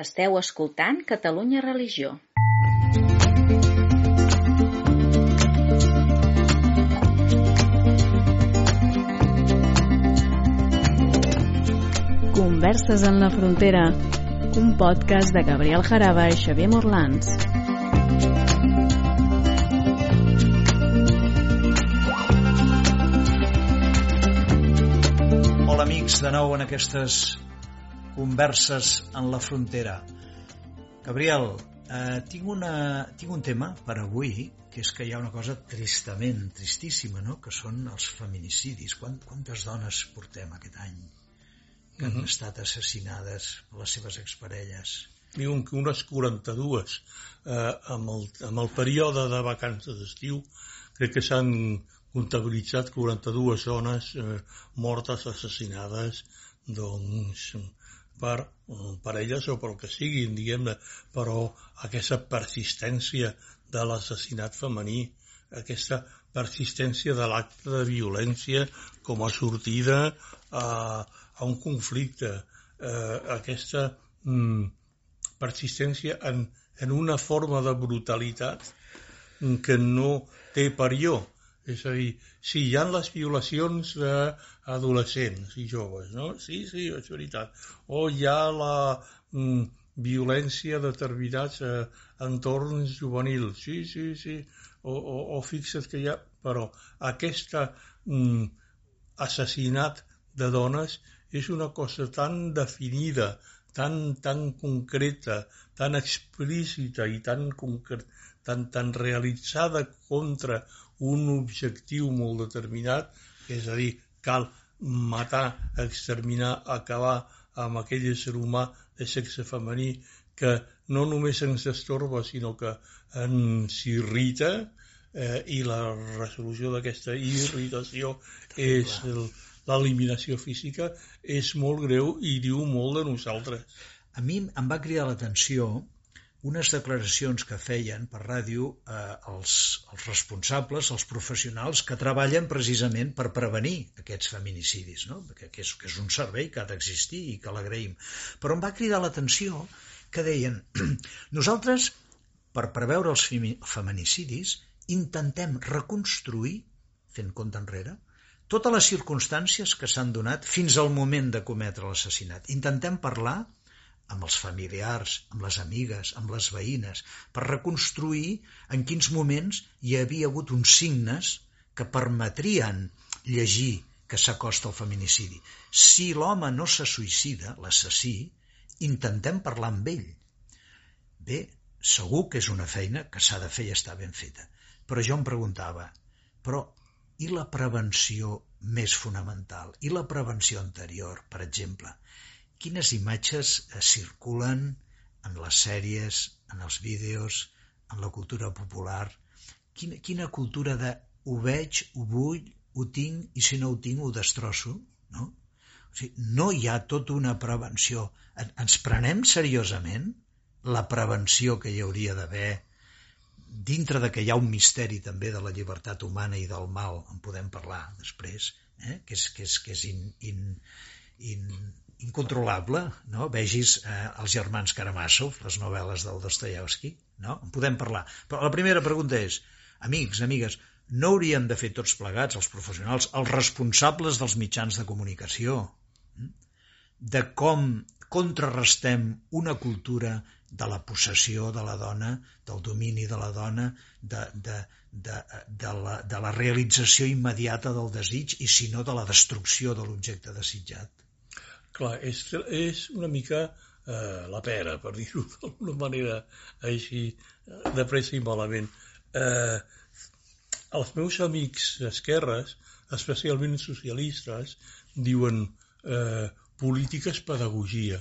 Esteu escoltant Catalunya Religió. Converses en la frontera, un podcast de Gabriel Jaraba i Xavier Morlans. Hola amics, de nou en aquestes converses en la frontera. Gabriel, eh, tinc, una, tinc un tema per avui, que és que hi ha una cosa tristament, tristíssima, no? que són els feminicidis. Quant, quantes dones portem aquest any que han Mhm. estat assassinades per les seves exparelles? Diuen que unes 42 eh, amb, el, amb el període de vacances d'estiu crec que s'han comptabilitzat 42 dones eh, mortes, assassinades doncs per eh, parelles o pel que siguin, diguem-ne, però aquesta persistència de l'assassinat femení, aquesta persistència de l'acte de violència com a sortida a, a un conflicte, eh, aquesta mm, persistència en, en una forma de brutalitat que no té parió. És a dir, sí, hi ha les violacions d'adolescents i joves, no? Sí, sí, és veritat. O hi ha la mm, violència de determinats eh, entorns juvenils. Sí, sí, sí. O, o, o fixa't que hi ha... Però aquesta mm, assassinat de dones és una cosa tan definida, tan, tan concreta, tan explícita i tan, concre- tan, tan realitzada contra un objectiu molt determinat, és a dir, cal matar, exterminar, acabar amb aquell ésser humà de sexe femení que no només ens estorba, sinó que ens irrita, eh, i la resolució d'aquesta irritació és el- l'eliminació física, és molt greu i diu molt de nosaltres. A mi em va cridar l'atenció unes declaracions que feien per ràdio eh, els, els responsables, els professionals que treballen precisament per prevenir aquests feminicidis, no? que, que, és, que és un servei que ha d'existir i que l'agraïm. Però em va cridar l'atenció que deien nosaltres, per preveure els femi- feminicidis, intentem reconstruir, fent compte enrere, totes les circumstàncies que s'han donat fins al moment de cometre l'assassinat. Intentem parlar amb els familiars, amb les amigues, amb les veïnes, per reconstruir en quins moments hi havia hagut uns signes que permetrien llegir que s'acosta al feminicidi. Si l'home no se suïcida, l'assassí, intentem parlar amb ell. Bé, segur que és una feina que s'ha de fer i està ben feta. Però jo em preguntava, però i la prevenció més fonamental? I la prevenció anterior, per exemple? Quines imatges eh, circulen en les sèries, en els vídeos, en la cultura popular? Quina, quina cultura de ho veig, ho vull, ho tinc i si no ho tinc ho destrosso? No? O sigui, no hi ha tota una prevenció. En- Ens prenem seriosament la prevenció que hi hauria d'haver dintre de que hi ha un misteri també de la llibertat humana i del mal, en podem parlar després, eh? que és, que és, que és in, in, in, incontrolable, no? Vegis eh, els germans Karamazov, les novel·les del Dostoyevsky, no? En podem parlar. Però la primera pregunta és, amics, amigues, no haurien de fer tots plegats, els professionals, els responsables dels mitjans de comunicació, mm? de com contrarrestem una cultura de la possessió de la dona, del domini de la dona, de, de, de, de, la, de la realització immediata del desig i, si no, de la destrucció de l'objecte desitjat. Clar, és, és una mica eh, la pera, per dir-ho d'alguna manera així, eh, de pressa i malament. Eh, els meus amics d'esquerres, especialment socialistes, diuen eh, política és pedagogia.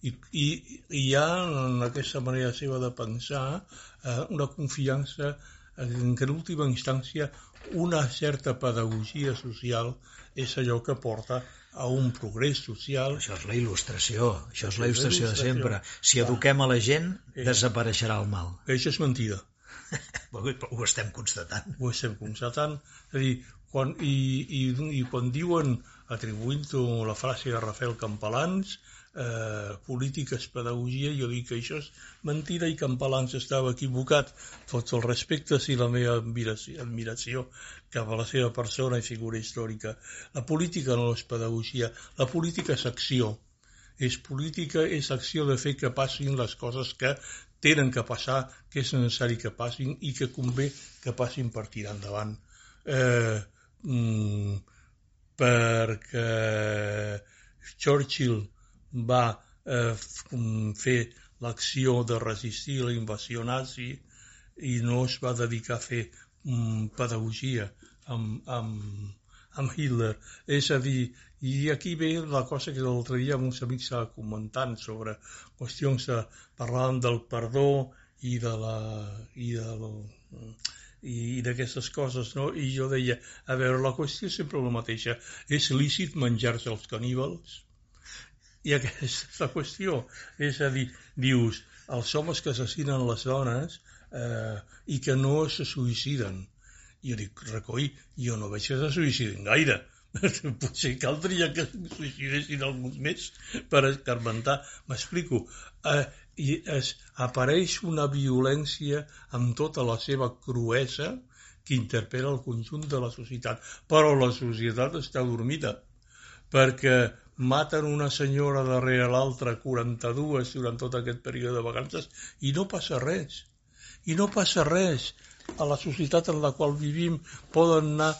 I, i, i hi ha en aquesta manera seva de pensar eh, una confiança en que en última instància una certa pedagogia social és allò que porta a un progrés social Això és la il·lustració, això és la il·lustració de sempre. Si eduquem a la gent, desapareixerà el mal. això és mentida. Ho estem constatant. ho estem constatant. És a dir, quan, i, i, i quan diuen, atribuint-ho la frase de Rafael Campalans, eh, polítiques, pedagogia, jo dic que això és mentida i que en Palans estava equivocat. Tots els respectes i la meva admiració, admiració cap a la seva persona i figura històrica. La política no és pedagogia, la política és acció. És política, és acció de fer que passin les coses que tenen que passar, que és necessari que passin i que convé que passin per tirar endavant. Eh, mm, perquè Churchill va eh, fer l'acció de resistir la invasió nazi i no es va dedicar a fer mm, pedagogia amb, amb, amb Hitler. És a dir, i aquí ve la cosa que l'altre dia amb uns amics estava comentant sobre qüestions de... parlàvem del perdó i de la... i de la i d'aquestes coses, no? I jo deia, a veure, la qüestió és sempre la mateixa. És lícit menjar-se els caníbals? I aquesta és la qüestió. És a dir, dius, els homes que assassinen les dones eh, i que no se suïciden. I jo dic, recoi, jo no veig que se suïcidin gaire. Potser caldria que se suïcidessin alguns més per escarmentar. M'explico. Eh, i es, apareix una violència amb tota la seva cruesa que interpel·la el conjunt de la societat. Però la societat està dormida, perquè maten una senyora darrere l'altra, 42 durant tot aquest període de vacances, i no passa res. I no passa res. A la societat en la qual vivim poden anar,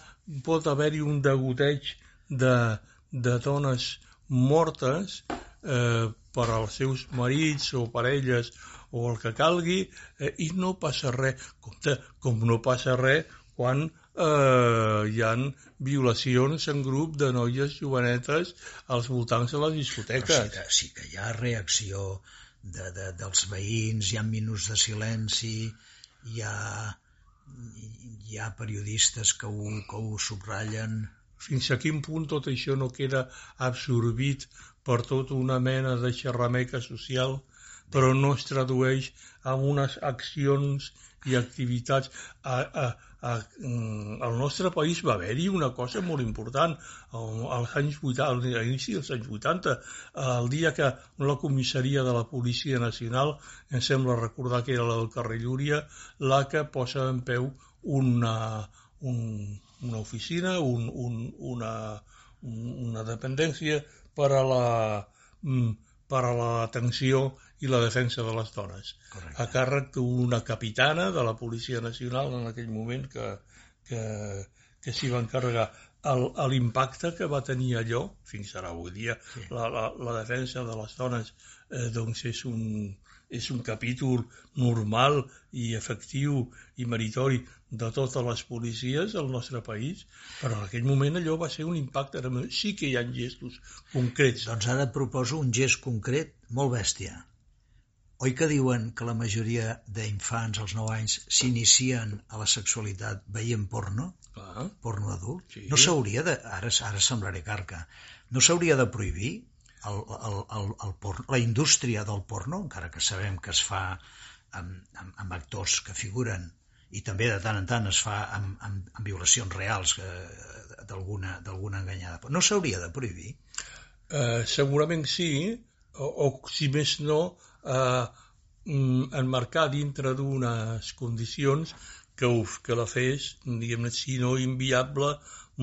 pot haver-hi un degoteig de, de dones mortes eh, per als seus marits o parelles o el que calgui eh, i no passa res. Compte, com no passa res quan eh, hi han violacions en grup de noies jovenetes als voltants de les discoteques. sí, que, sí que hi ha reacció de, de, dels veïns, hi ha minuts de silenci, hi ha, hi ha periodistes que ho, que ho subratllen. Fins a quin punt tot això no queda absorbit per tota una mena de xerrameca social, però no es tradueix en unes accions i activitats. A, a, a, mm, al nostre país va haver-hi una cosa molt important als anys 80, a l'inici dels anys 80, el dia que la comissaria de la Policia Nacional, em sembla recordar que era la del carrer Llúria, la que posa en peu una, un, una oficina, un, un, una, una dependència per a la mm, per a l'atenció i la defensa de les dones. Correcte. A càrrec d'una capitana de la Policia Nacional en aquell moment que, que, que s'hi va encarregar. L'impacte que va tenir allò, fins ara avui dia, sí. la, la, la defensa de les dones, eh, doncs és un, és un capítol normal i efectiu i meritori de totes les policies del nostre país, però en aquell moment allò va ser un impacte. Sí que hi ha gestos concrets. Doncs ara et proposo un gest concret molt bèstia. Oi que diuen que la majoria d'infants als 9 anys s'inicien a la sexualitat veient porno? Ah. Porno adult? Sí. No s'hauria de... Ara, ara semblaré carca. No s'hauria de prohibir el, el, el, el porno, la indústria del porno, encara que sabem que es fa amb, amb, amb actors que figuren i també de tant en tant es fa amb, amb, amb violacions reals d'alguna enganyada. No s'hauria de prohibir? Eh, segurament sí, o, o si més no, eh, mm, enmarcar dintre d'unes condicions que, uf, que la fes, diguem-ne, si no inviable,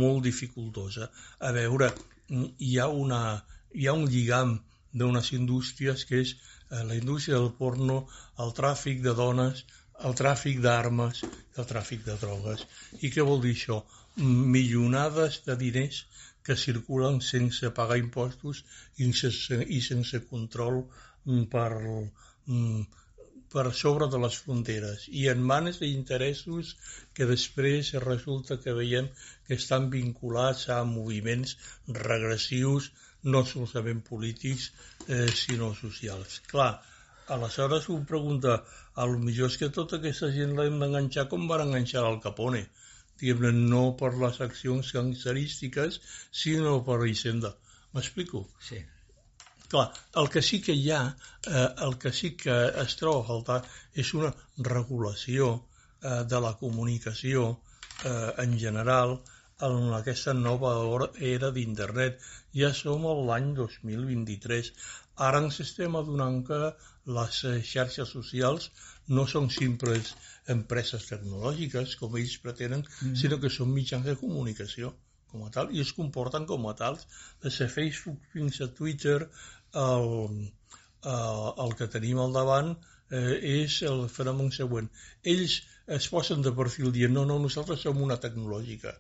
molt dificultosa. A veure, hi ha una, hi ha un lligam d'unes indústries que és eh, la indústria del porno, el tràfic de dones, el tràfic d'armes, el tràfic de drogues. I què vol dir això? Milionades de diners que circulen sense pagar impostos i sense, i sense control mm, per, mm, per sobre de les fronteres i en mans d'interessos que després resulta que veiem que estan vinculats a moviments regressius no solament polítics, eh, sinó socials. Clar, aleshores un pregunta, a lo millor és que tota aquesta gent l'hem d'enganxar com van enganxar al Capone, diguem-ne, no per les accions gangsterístiques, sinó per Hisenda. M'explico? Sí. Clar, el que sí que hi ha, eh, el que sí que es troba a faltar és una regulació eh, de la comunicació eh, en general, en aquesta nova era d'internet. Ja som a l'any 2023. Ara ens estem adonant que les xarxes socials no són simples empreses tecnològiques, com ells pretenen, mm. sinó que són mitjans de comunicació com a tal, i es comporten com a tals. Des de Facebook fins a Twitter, el, eh, el que tenim al davant eh, és el fenomen següent. Ells es posen de perfil dient no, no, nosaltres som una tecnològica,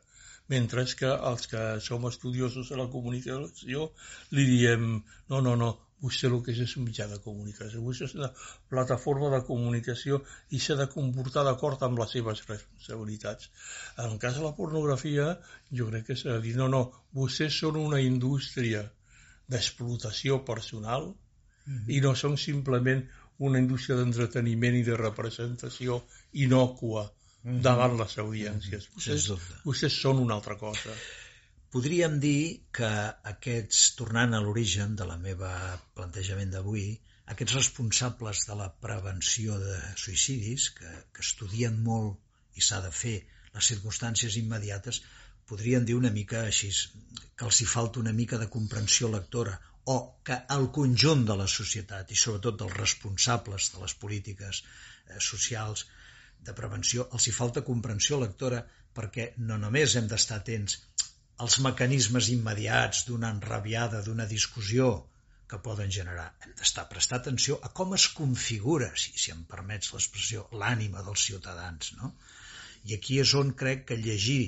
mentre que els que som estudiosos de la comunicació li diem no, no, no, vostè el que és és un mitjà de comunicació, vostè és una plataforma de comunicació i s'ha de comportar d'acord amb les seves responsabilitats. En el cas de la pornografia, jo crec que s'ha de dir, no, no, vostès són una indústria d'explotació personal mm -hmm. i no són simplement una indústria d'entreteniment i de representació innòcua mm -hmm. davant les audiències. Vostès, vostès són una altra cosa. Podríem dir que aquests, tornant a l'origen de la meva plantejament d'avui, aquests responsables de la prevenció de suïcidis, que, que estudien molt i s'ha de fer les circumstàncies immediates, podrien dir una mica així, que els hi falta una mica de comprensió lectora o que el conjunt de la societat i sobretot dels responsables de les polítiques eh, socials de prevenció els hi falta comprensió lectora perquè no només hem d'estar atents als mecanismes immediats d'una enrabiada, d'una discussió que poden generar. Hem d'estar prestar atenció a com es configura, si, si em permets l'expressió, l'ànima dels ciutadans. No? I aquí és on crec que llegir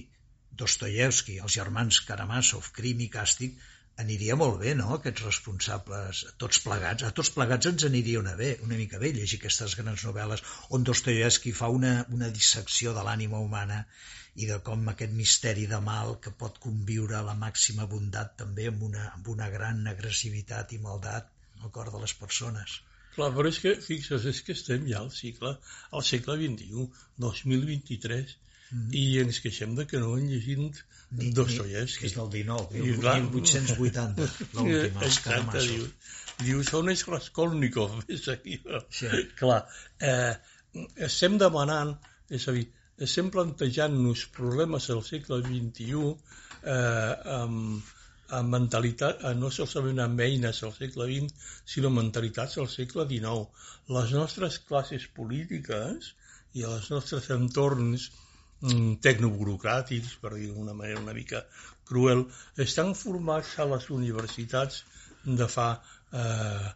Dostoyevsky, els germans Karamazov, Crim i Càstig, aniria molt bé, no?, aquests responsables, tots plegats, a tots plegats ens aniria una, bé, una mica bé llegir aquestes grans novel·les on Dostoyevsky fa una, una dissecció de l'ànima humana i de com aquest misteri de mal que pot conviure la màxima bondat també amb una, amb una gran agressivitat i maldat al cor de les persones. Clar, però és que, fixa't, és que estem ja al cicle, al segle XXI, 2023, mm. i ens queixem de que no hem llegit Dostoyevsky. Que és del 19, I, 1880, l'última, els Karamazov. Diu, dius, on és Raskolnikov? És aquí. Sí. Clar, eh, estem demanant, és a dir, estem plantejant-nos problemes del segle XXI eh, amb, amb mentalitat, eh, no solament amb eines del segle XX, sinó mentalitats del segle XIX. Les nostres classes polítiques i els nostres entorns Mm, tecnoburocràtics, per dir d'una manera una mica cruel, estan formats a les universitats de fa, eh,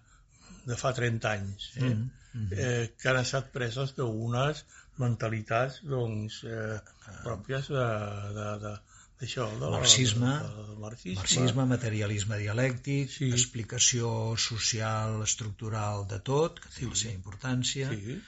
de fa 30 anys, eh? Mm -hmm. eh, que han estat preses d'unes mentalitats doncs, eh, pròpies de, de, de, de marxisme, de, de marxisme, marxisme, materialisme dialèctic, sí. explicació social, estructural de tot, que té sí. la seva importància, sí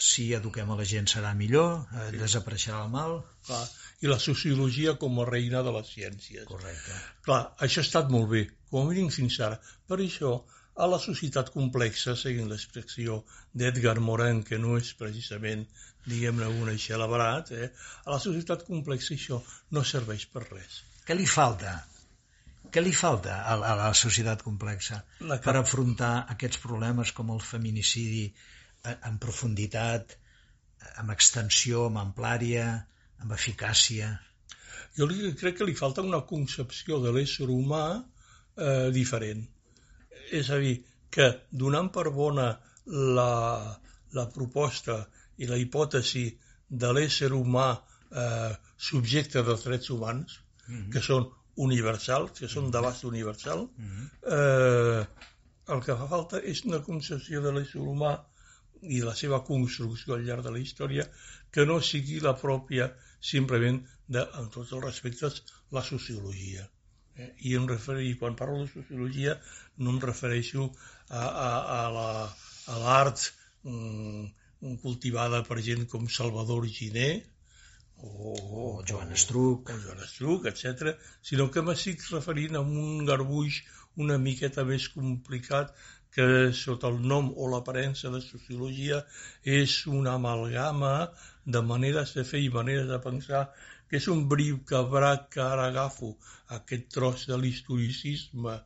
si eduquem a la gent serà millor, eh, sí. desapareixerà el mal. Clar. I la sociologia com a reina de les ciències. Correcte. Clar, això ha estat molt bé, com a mínim fins ara. Per això, a la societat complexa, seguint l'expressió d'Edgar Morin, que no és precisament, diguem-ne, un eixelebrat, eh? a la societat complexa això no serveix per res. Què li falta? Què li falta a, a la societat complexa la per afrontar aquests problemes com el feminicidi, en profunditat, amb extensió, amb amplària, amb eficàcia. Jo li, crec que li falta una concepció de l'ésser humà eh, diferent. És a dir, que donant per bona la, la proposta i la hipòtesi de l'ésser humà eh, subjecte dels drets humans, mm -hmm. que són universals, que són d'abast universal, mm -hmm. eh, el que fa falta és una concepció de l'ésser humà i la seva construcció al llarg de la història que no sigui la pròpia simplement de, en tots els respectes, la sociologia. Eh? I em refereixo, quan parlo de sociologia no em refereixo a, a, a l'art la, mm, cultivada per gent com Salvador Giné o, o Joan Estruc, o Joan Estruc, etc, sinó que m'estic referint a un garbuix una miqueta més complicat que sota el nom o l'aparença de sociologia és una amalgama de maneres de fer i maneres de pensar que és un briu cabrac que ara agafo aquest tros de l'historicisme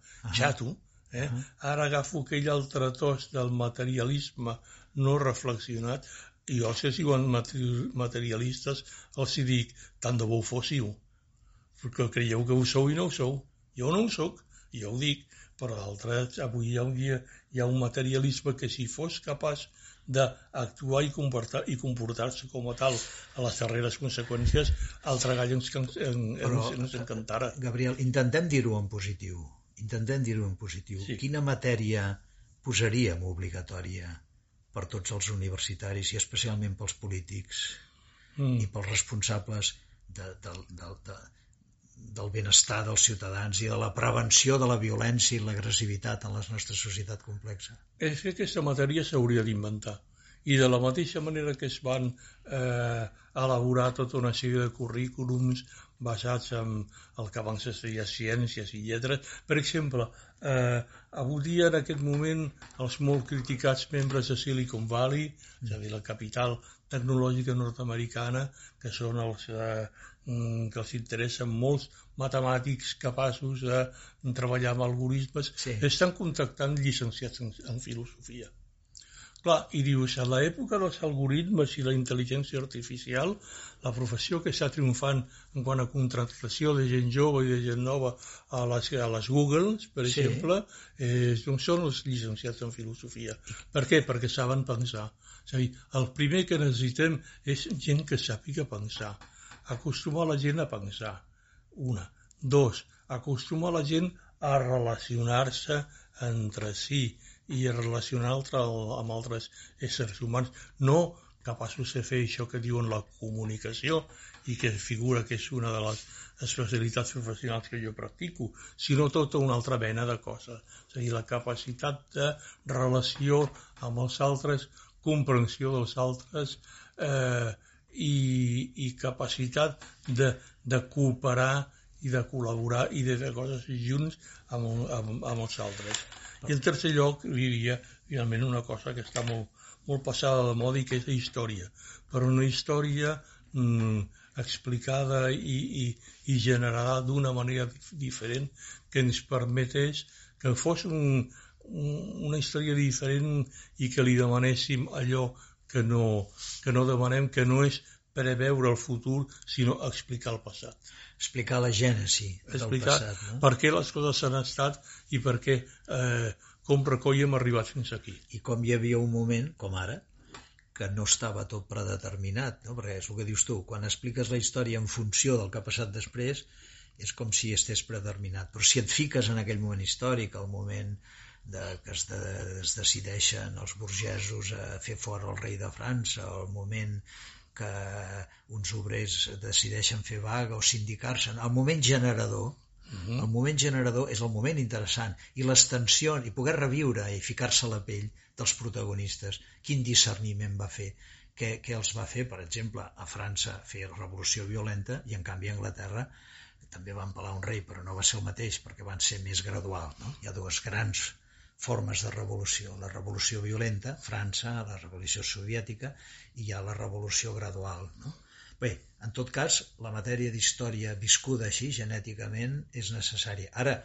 xato, eh? ara agafo aquell altre tros del materialisme no reflexionat i jo si diuen materialistes els hi dic tant de bo ho fóssiu perquè creieu que ho sou i no ho sou. Jo no ho sóc, jo ho dic però d'altres, avui hi ha, un dia, hi ha un materialisme que si fos capaç d'actuar i comportar-se i comportar com a tal a les darreres conseqüències, el treball ens, ens, ens, ens encantara. Gabriel, intentem dir-ho en positiu. Intentem dir-ho en positiu. Sí. Quina matèria posaríem obligatòria per tots els universitaris i especialment pels polítics mm. i pels responsables de, de, de, de, del benestar dels ciutadans i de la prevenció de la violència i l'agressivitat en la nostra societat complexa. És que aquesta matèria s'hauria d'inventar. I de la mateixa manera que es van eh, elaborar tota una sèrie de currículums basats en el que van ser ciències i lletres. Per exemple, eh, avui dia, en aquest moment, els molt criticats membres de Silicon Valley, és a dir, la capital tecnològica nord-americana, que són els eh, que els interessen molts matemàtics capaços de treballar amb algoritmes, sí. estan contactant llicenciats en, en filosofia. Clar, i dius, a l'època dels algoritmes i la intel·ligència artificial, la professió que està triomfant en quant a contractació de gent jove i de gent nova a les, a les Googles, per sí. exemple, eh, doncs són els llicenciats en filosofia. Per què? Perquè saben pensar. És a dir, el primer que necessitem és gent que sàpiga pensar acostumar la gent a pensar. Una. Dos, acostumar la gent a relacionar-se entre si i a relacionar amb altres éssers humans, no capaços de fer això que diuen la comunicació i que figura que és una de les especialitats professionals que jo practico, sinó tota una altra mena de coses. És a dir, la capacitat de relació amb els altres, comprensió dels altres, eh, i, i capacitat de, de cooperar i de col·laborar i de fer coses junts amb, amb, amb els altres. I en tercer lloc, diria finalment una cosa que està molt, molt passada de moda i que és la història, però una història mm, explicada i, i, i generada d'una manera diferent que ens permetés que fos un, un, una història diferent i que li demanéssim allò que no, que no demanem, que no és preveure el futur, sinó explicar el passat. Explicar la gènesi explicar del passat. No? per què les coses s'han estat i per què, eh, com recoll hem arribat fins aquí. I com hi havia un moment, com ara, que no estava tot predeterminat, no? perquè és el que dius tu, quan expliques la història en funció del que ha passat després, és com si estés predeterminat. Però si et fiques en aquell moment històric, el moment de, que es, de, es decideixen els burgesos a fer fora el rei de França o el moment que uns obrers decideixen fer vaga o sindicar-se, el moment generador Uh -huh. El moment generador és el moment interessant i les tensions, i poder reviure i ficar-se a la pell dels protagonistes. Quin discerniment va fer? Què, què els va fer, per exemple, a França fer la revolució violenta i en canvi a Anglaterra també van pelar un rei, però no va ser el mateix perquè van ser més gradual. No? Hi ha dues grans formes de revolució. La revolució violenta, França, la revolució soviètica, i hi ha la revolució gradual. No? Bé, en tot cas, la matèria d'història viscuda així, genèticament, és necessària. Ara,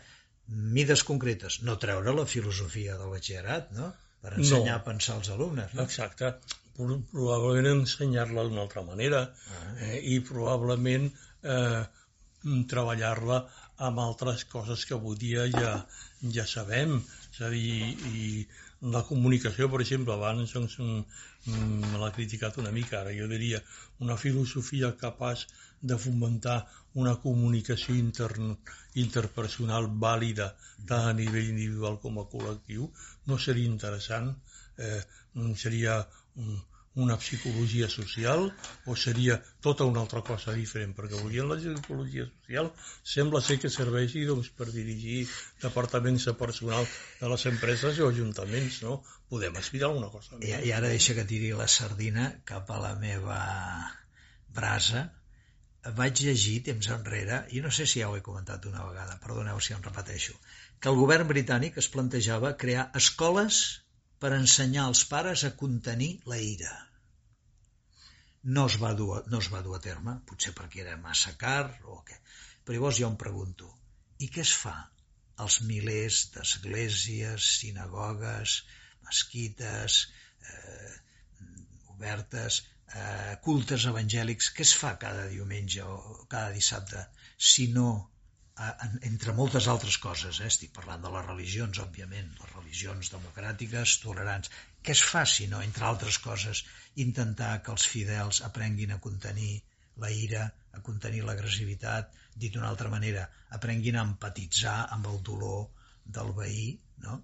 mides concretes, no treure la filosofia del batxillerat, no? per ensenyar no. a pensar als alumnes. No? Exacte. Probablement ensenyar-la d'una altra manera ah. eh, i probablement eh, treballar-la amb altres coses que avui dia ja, ja sabem és a dir, i la comunicació, per exemple, abans doncs, me l'ha criticat una mica, ara jo diria una filosofia capaç de fomentar una comunicació intern, interpersonal vàlida tant a nivell individual com a col·lectiu, no seria interessant, eh, seria una psicologia social o seria tota una altra cosa diferent? Perquè avui en la psicologia social sembla ser que serveixi doncs, per dirigir departaments de personal de les empreses o ajuntaments, no? Podem aspirar alguna cosa. I, I ara deixa que tiri la sardina cap a la meva brasa. Vaig llegir temps enrere, i no sé si ja ho he comentat una vegada, perdoneu si em repeteixo, que el govern britànic es plantejava crear escoles per ensenyar als pares a contenir la ira no es va dur, no es va dur a terme, potser perquè era massa car o què. Però llavors jo em pregunto, i què es fa als milers d'esglésies, sinagogues, mesquites, eh, obertes, eh, cultes evangèlics, què es fa cada diumenge o cada dissabte, si no entre moltes altres coses, eh? estic parlant de les religions, òbviament, les religions democràtiques, tolerants. Què es fa, si no, entre altres coses, intentar que els fidels aprenguin a contenir la ira, a contenir l'agressivitat, dit d'una altra manera, aprenguin a empatitzar amb el dolor del veí, no?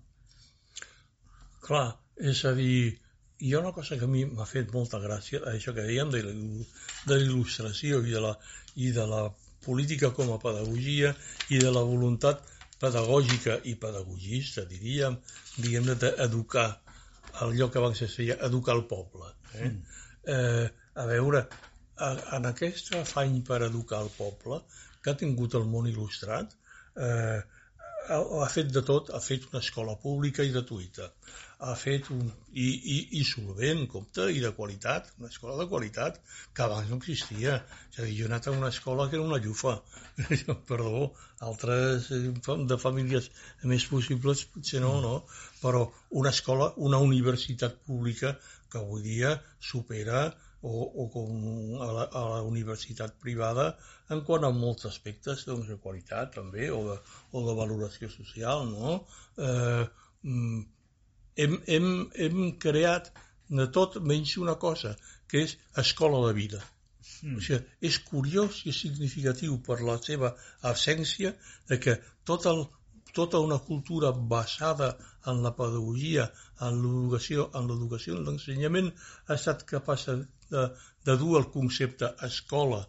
Clar, és a dir, hi ha una cosa que a mi m'ha fet molta gràcia, això que dèiem de l'il·lustració i, de la, i de la política com a pedagogia i de la voluntat pedagògica i pedagogista, diríem, diguem d'educar allò que abans es feia, educar el poble. Eh? Mm. Eh, a veure, en aquest afany per educar el poble que ha tingut el món il·lustrat, eh, ha, ha fet de tot, ha fet una escola pública i gratuïta, ha fet un, i, i, i solvent, compte, i de qualitat, una escola de qualitat que abans no existia. És a dir, jo he anat a una escola que era una llufa, perdó, altres eh, de famílies més possibles potser no, no, però una escola, una universitat pública que avui dia supera o, o com a la, a la universitat privada en quant a molts aspectes doncs, de qualitat també o de, o de valoració social no? eh, mm, hem, hem, hem creat de tot menys una cosa que és escola de vida mm. o sigui, és curiós i significatiu per la seva absència de que tot el, tota una cultura basada en la pedagogia, en l'educació, en l'educació, en l'ensenyament, ha estat capaç de, de dur el concepte escola,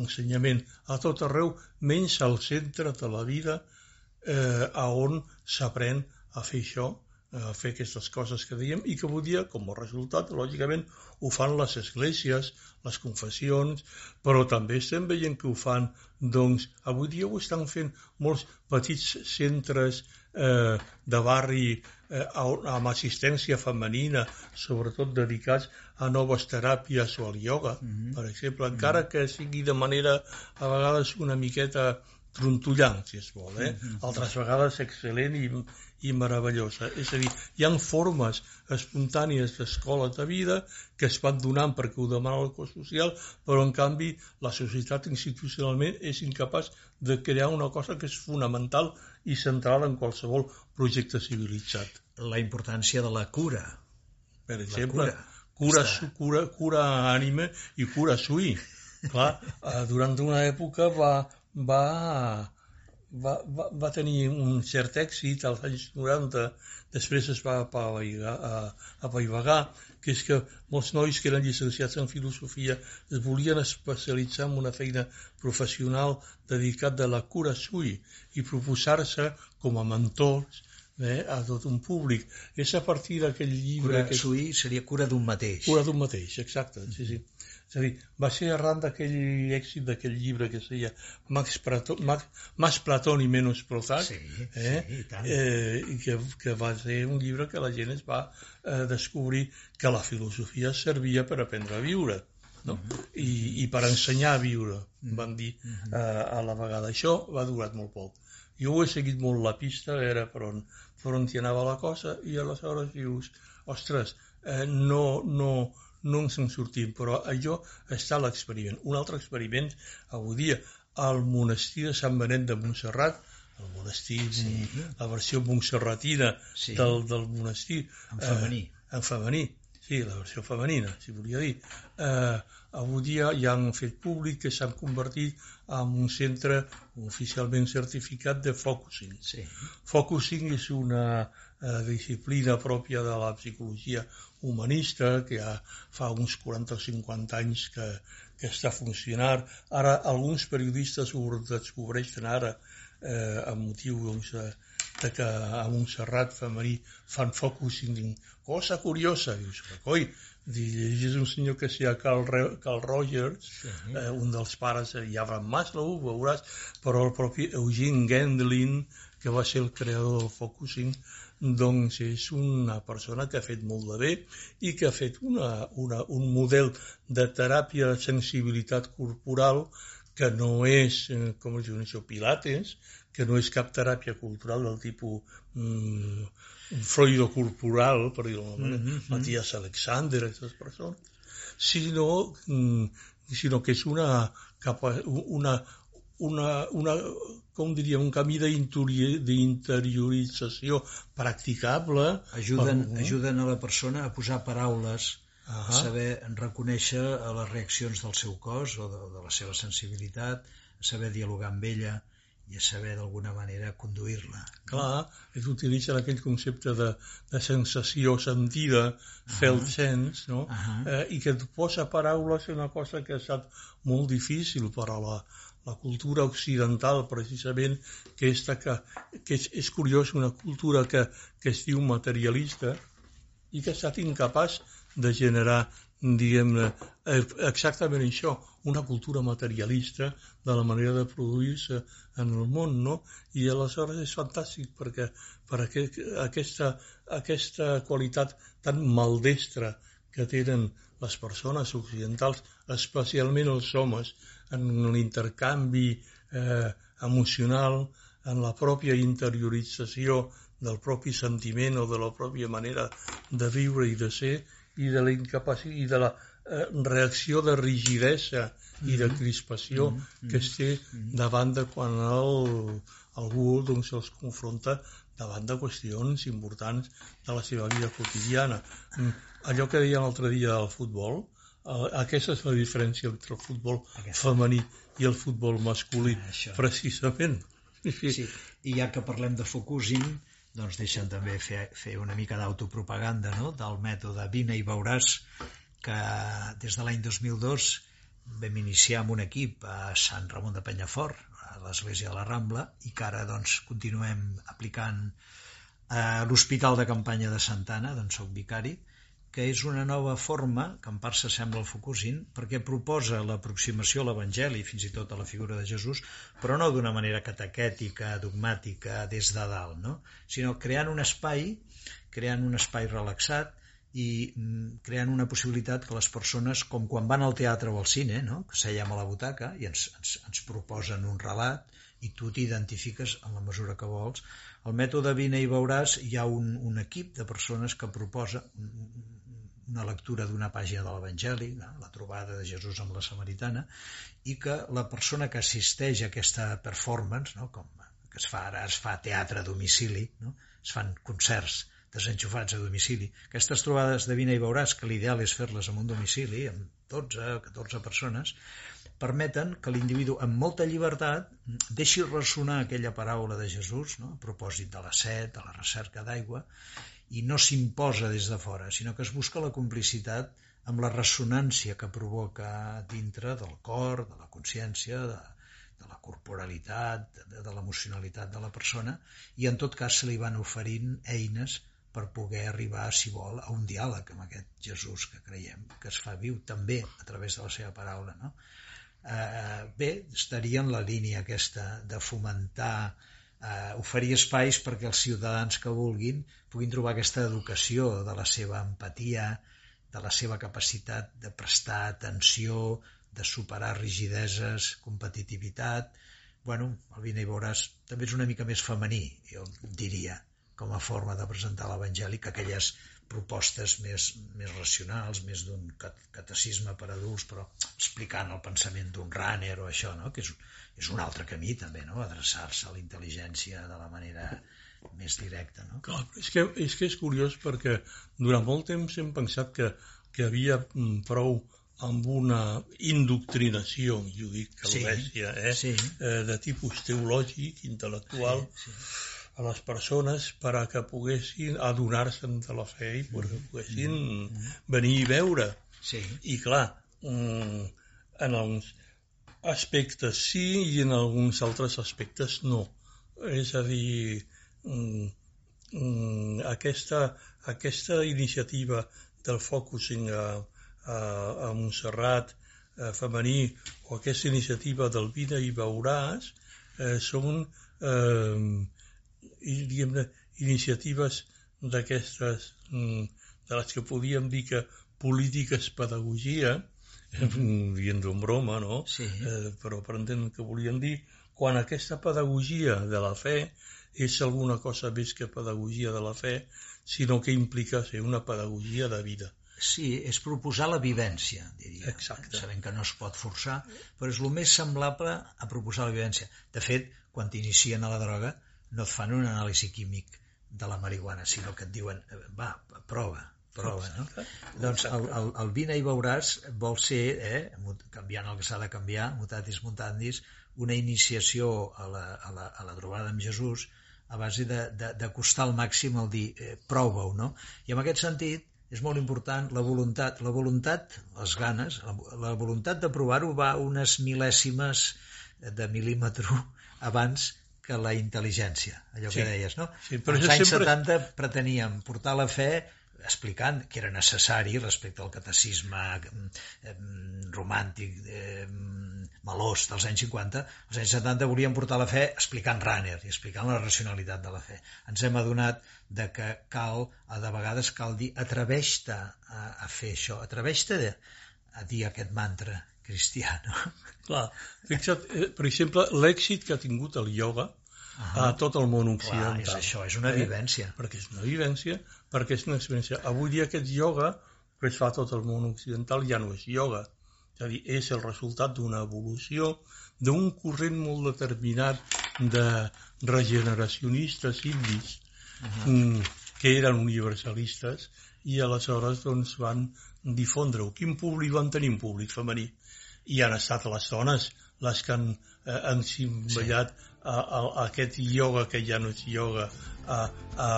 ensenyament, a tot arreu, menys al centre de la vida eh, a on s'aprèn a fer això, a fer aquestes coses que diem i que avui dia, com a resultat, lògicament, ho fan les esglésies, les confessions, però també estem veient que ho fan, doncs, avui dia ho estan fent molts petits centres eh, de barri eh, amb assistència femenina, sobretot dedicats a noves teràpies o al ioga, mm -hmm. per exemple, encara mm -hmm. que sigui de manera a vegades una miqueta trontollant, si es vol, eh? Mm -hmm. altres vegades excel·lent i, i meravellosa. És a dir, hi ha formes espontànies d'escola de vida que es van donant perquè ho demana el cos social, però en canvi la societat institucionalment és incapaç de crear una cosa que és fonamental i central en qualsevol projecte civilitzat. La importància de la cura. Per exemple, cura, cura, cura, cura ànima i cura sui. Clar, eh, durant una època va, va va, va, va tenir un cert èxit als anys 90, després es va apaivagar, que és que molts nois que eren llicenciats en filosofia es volien especialitzar en una feina professional dedicat de la cura sui i proposar-se com a mentors eh, a tot un públic. És a partir d'aquell llibre... Cura que... sui seria cura d'un mateix. Cura d'un mateix, exacte, sí, sí. És a dir, va ser arran d'aquell èxit d'aquell llibre que es deia Max, Prato, Max, Más Platón i Menos Prozac, sí, eh? sí, i tant. Eh, que, que va ser un llibre que la gent es va eh, descobrir que la filosofia servia per aprendre a viure no? Uh mhm. -huh. I, i per ensenyar a viure, van dir uh mhm. -huh. eh, a la vegada. Això va durar molt poc. Jo ho he seguit molt la pista, a veure per on, per on hi anava la cosa, i aleshores dius, ostres, eh, no, no, no ens en sortim, però allò està l'experiment. Un altre experiment, avui dia, al monestir de Sant Benet de Montserrat, el monestir, sí. la versió montserratina sí. del, del monestir. En femení. Eh, en femení, sí, la versió femenina, si volia dir. Eh, avui dia ja han fet públic que s'han convertit en un centre oficialment certificat de focusing. Sí. Focusing és una eh, disciplina pròpia de la psicologia humanista que ja fa uns 40 o 50 anys que, que està funcionant. Ara alguns periodistes ho descobreixen ara eh, amb motiu doncs, de, de que a Montserrat femení fan focusing. Cosa curiosa, dius, coi, llegis un senyor que sigui Carl, Carl Rogers, sí. eh, un dels pares de Abraham Maslow, veuràs, però el propi Eugene Gendlin, que va ser el creador del focusing, doncs és una persona que ha fet molt de bé i que ha fet una, una, un model de teràpia de sensibilitat corporal que no és, eh, com es diu això, pilates, que no és cap teràpia cultural del tipus mm, corporal, per dir-ho d'alguna manera, mm -hmm. Matías Alexander, aquestes persones, sinó, mm, sinó que és una, una, una, una com diríem, un camí d'interiorització practicable. Ajuden, per... ajuden a la persona a posar paraules, uh -huh. a saber reconèixer les reaccions del seu cos o de, de la seva sensibilitat, a saber dialogar amb ella, i a saber d'alguna manera conduir-la. Clar, ells utilitzen aquell concepte de, de sensació sentida, uh -huh. felt sense, no? Uh -huh. eh, i que et posa paraules una cosa que ha estat molt difícil per a la, la cultura occidental, precisament, que, esta, que, que és, és curiós, una cultura que, que es diu materialista i que ha estat incapaç de generar diguem-ne, eh, exactament això, una cultura materialista de la manera de produir-se en el món, no? I aleshores és fantàstic perquè per aquesta, aquesta qualitat tan maldestra que tenen les persones occidentals, especialment els homes, en l'intercanvi eh, emocional, en la pròpia interiorització del propi sentiment o de la pròpia manera de viure i de ser i de la incapacitat i de la eh, reacció de rigidesa i de mm-hmm. crispació mm -hmm. que es té mm-hmm. davant de quan el, algú doncs, els confronta davant de qüestions importants de la seva vida quotidiana. Mm, allò que deia l'altre dia del futbol, eh, aquesta és la diferència entre el futbol aquesta. femení i el futbol masculí, ah, precisament. Sí, i ja que parlem de Fukushima, doncs deixen també fer, fer una mica d'autopropaganda no? del mètode Vine i veuràs que des de l'any 2002 vam iniciar amb un equip a Sant Ramon de Penyafort, a l'església de la Rambla, i que ara doncs, continuem aplicant a l'Hospital de Campanya de Santana, d'on soc vicari, que és una nova forma, que en part s'assembla al Fukusin, perquè proposa l'aproximació a l'Evangeli, fins i tot a la figura de Jesús, però no d'una manera catequètica, dogmàtica, des de dalt, no? sinó creant un espai, creant un espai relaxat, i mm, creant una possibilitat que les persones, com quan van al teatre o al cine, no? que seiem a la butaca i ens, ens, ens proposen un relat i tu t'identifiques en la mesura que vols. El mètode Vine i veuràs hi ha un, un equip de persones que proposa una lectura d'una pàgina de l'Evangeli, la trobada de Jesús amb la Samaritana, i que la persona que assisteix a aquesta performance, no? com que es fa ara, es fa teatre a domicili, no? es fan concerts desenxufats a domicili. Aquestes trobades de vina i veuràs, que l'ideal és fer-les en un domicili, amb 12 o 14 persones, permeten que l'individu amb molta llibertat deixi ressonar aquella paraula de Jesús no? a propòsit de la set, de la recerca d'aigua, i no s'imposa des de fora, sinó que es busca la complicitat amb la ressonància que provoca dintre del cor, de la consciència, de, de la corporalitat, de, de l'emocionalitat de la persona, i en tot cas se li van oferint eines per poder arribar, si vol, a un diàleg amb aquest Jesús que creiem, que es fa viu també a través de la seva paraula. No? Eh, bé, estaria en la línia aquesta de fomentar, eh, oferir espais perquè els ciutadans que vulguin puguin trobar aquesta educació de la seva empatia, de la seva capacitat de prestar atenció, de superar rigideses, competitivitat... Bueno, el vine i veuràs també és una mica més femení, jo diria com a forma de presentar l'Evangeli que aquelles propostes més, més racionals, més d'un catecisme per adults, però explicant el pensament d'un runner o això, no? que és, és un altre camí també, no? adreçar-se a la intel·ligència de la manera més directa. No? Clar, és, que, és que és curiós perquè durant molt temps hem pensat que, que havia mm, prou amb una indoctrinació, jo dic, calvèsia, sí, eh? Sí. eh? de tipus teològic, intel·lectual, sí, sí a les persones per a que poguessin adonar-se'n de la fe i perquè poguessin venir i veure. Sí. I clar, mm, en alguns aspectes sí i en alguns altres aspectes no. És a dir, mm, mm, aquesta, aquesta iniciativa del focusing a, a, a Montserrat a femení o aquesta iniciativa del Vida i Veuràs eh, són eh, diguem-ne, iniciatives d'aquestes, mm, de les que podíem dir que polítiques pedagogia, dient en broma, no? Sí. Eh, però per entendre que volien dir, quan aquesta pedagogia de la fe és alguna cosa més que pedagogia de la fe, sinó que implica ser una pedagogia de vida. Sí, és proposar la vivència, diria. Exacte. Sabem que no es pot forçar, però és el més semblable a proposar la vivència. De fet, quan t'inicien a la droga, no et fan un anàlisi químic de la marihuana, sinó que et diuen, eh, va, prova, prova, no? Doncs el, el, el vine i veuràs vol ser, eh, canviant el que s'ha de canviar, mutatis mutandis, una iniciació a la, a la, a la trobada amb Jesús a base de, de, de costar al màxim el dir eh, prova-ho, no? I en aquest sentit és molt important la voluntat, la voluntat, les ganes, la, la voluntat de provar-ho va unes mil·lèsimes de mil·límetre abans que la intel·ligència, allò sí. que deies, no? Sí, però Als anys sempre... 70 preteníem portar la fe explicant que era necessari respecte al catecisme eh, romàntic eh, melós dels anys 50, als anys 70 volien portar la fe explicant Runner i explicant la racionalitat de la fe. Ens hem adonat de que cal, a de vegades cal dir atreveix-te a, a fer això, atreveix-te a dir aquest mantra cristià, no? Clar, fixa't, eh, per exemple, l'èxit que ha tingut el ioga a tot el món occidental. Clar, és això, és una eh? vivència. Perquè és una vivència, perquè és una experiència. Avui dia aquest ioga que es fa a tot el món occidental ja no és ioga, és a dir, és el resultat d'una evolució d'un corrent molt determinat de regeneracionistes indis uh -huh. que eren universalistes i aleshores doncs, van difondre-ho. Quin públic van tenir? Un públic femení. I han estat les dones les que han, eh, han simbollat sí a, a, a aquest ioga que ja no és ioga, a, a,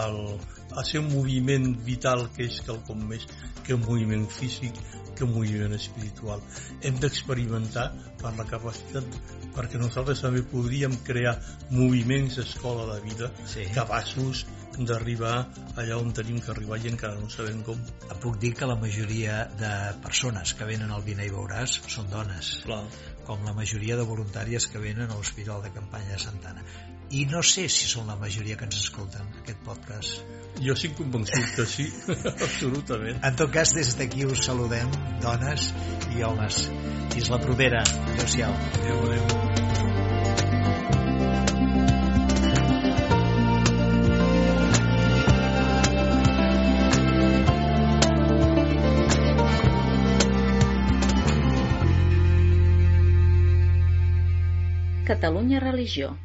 a ser un moviment vital que és quelcom més que un moviment físic, que un moviment espiritual. Hem d'experimentar per la capacitat, perquè nosaltres també podríem crear moviments d'escola de vida sí. capaços d'arribar allà on tenim que arribar i encara no sabem com. Puc dir que la majoria de persones que venen al Vine i Veuràs són dones. Clar com la majoria de voluntàries que venen a l'Hospital de Campanya de Santana. I no sé si són la majoria que ens escolten, aquest podcast. Jo estic convençut que sí, absolutament. En tot cas, des d'aquí us saludem, dones i homes. Fins la propera. Adéu-siau. Adéu, adéu. Catalunya Religió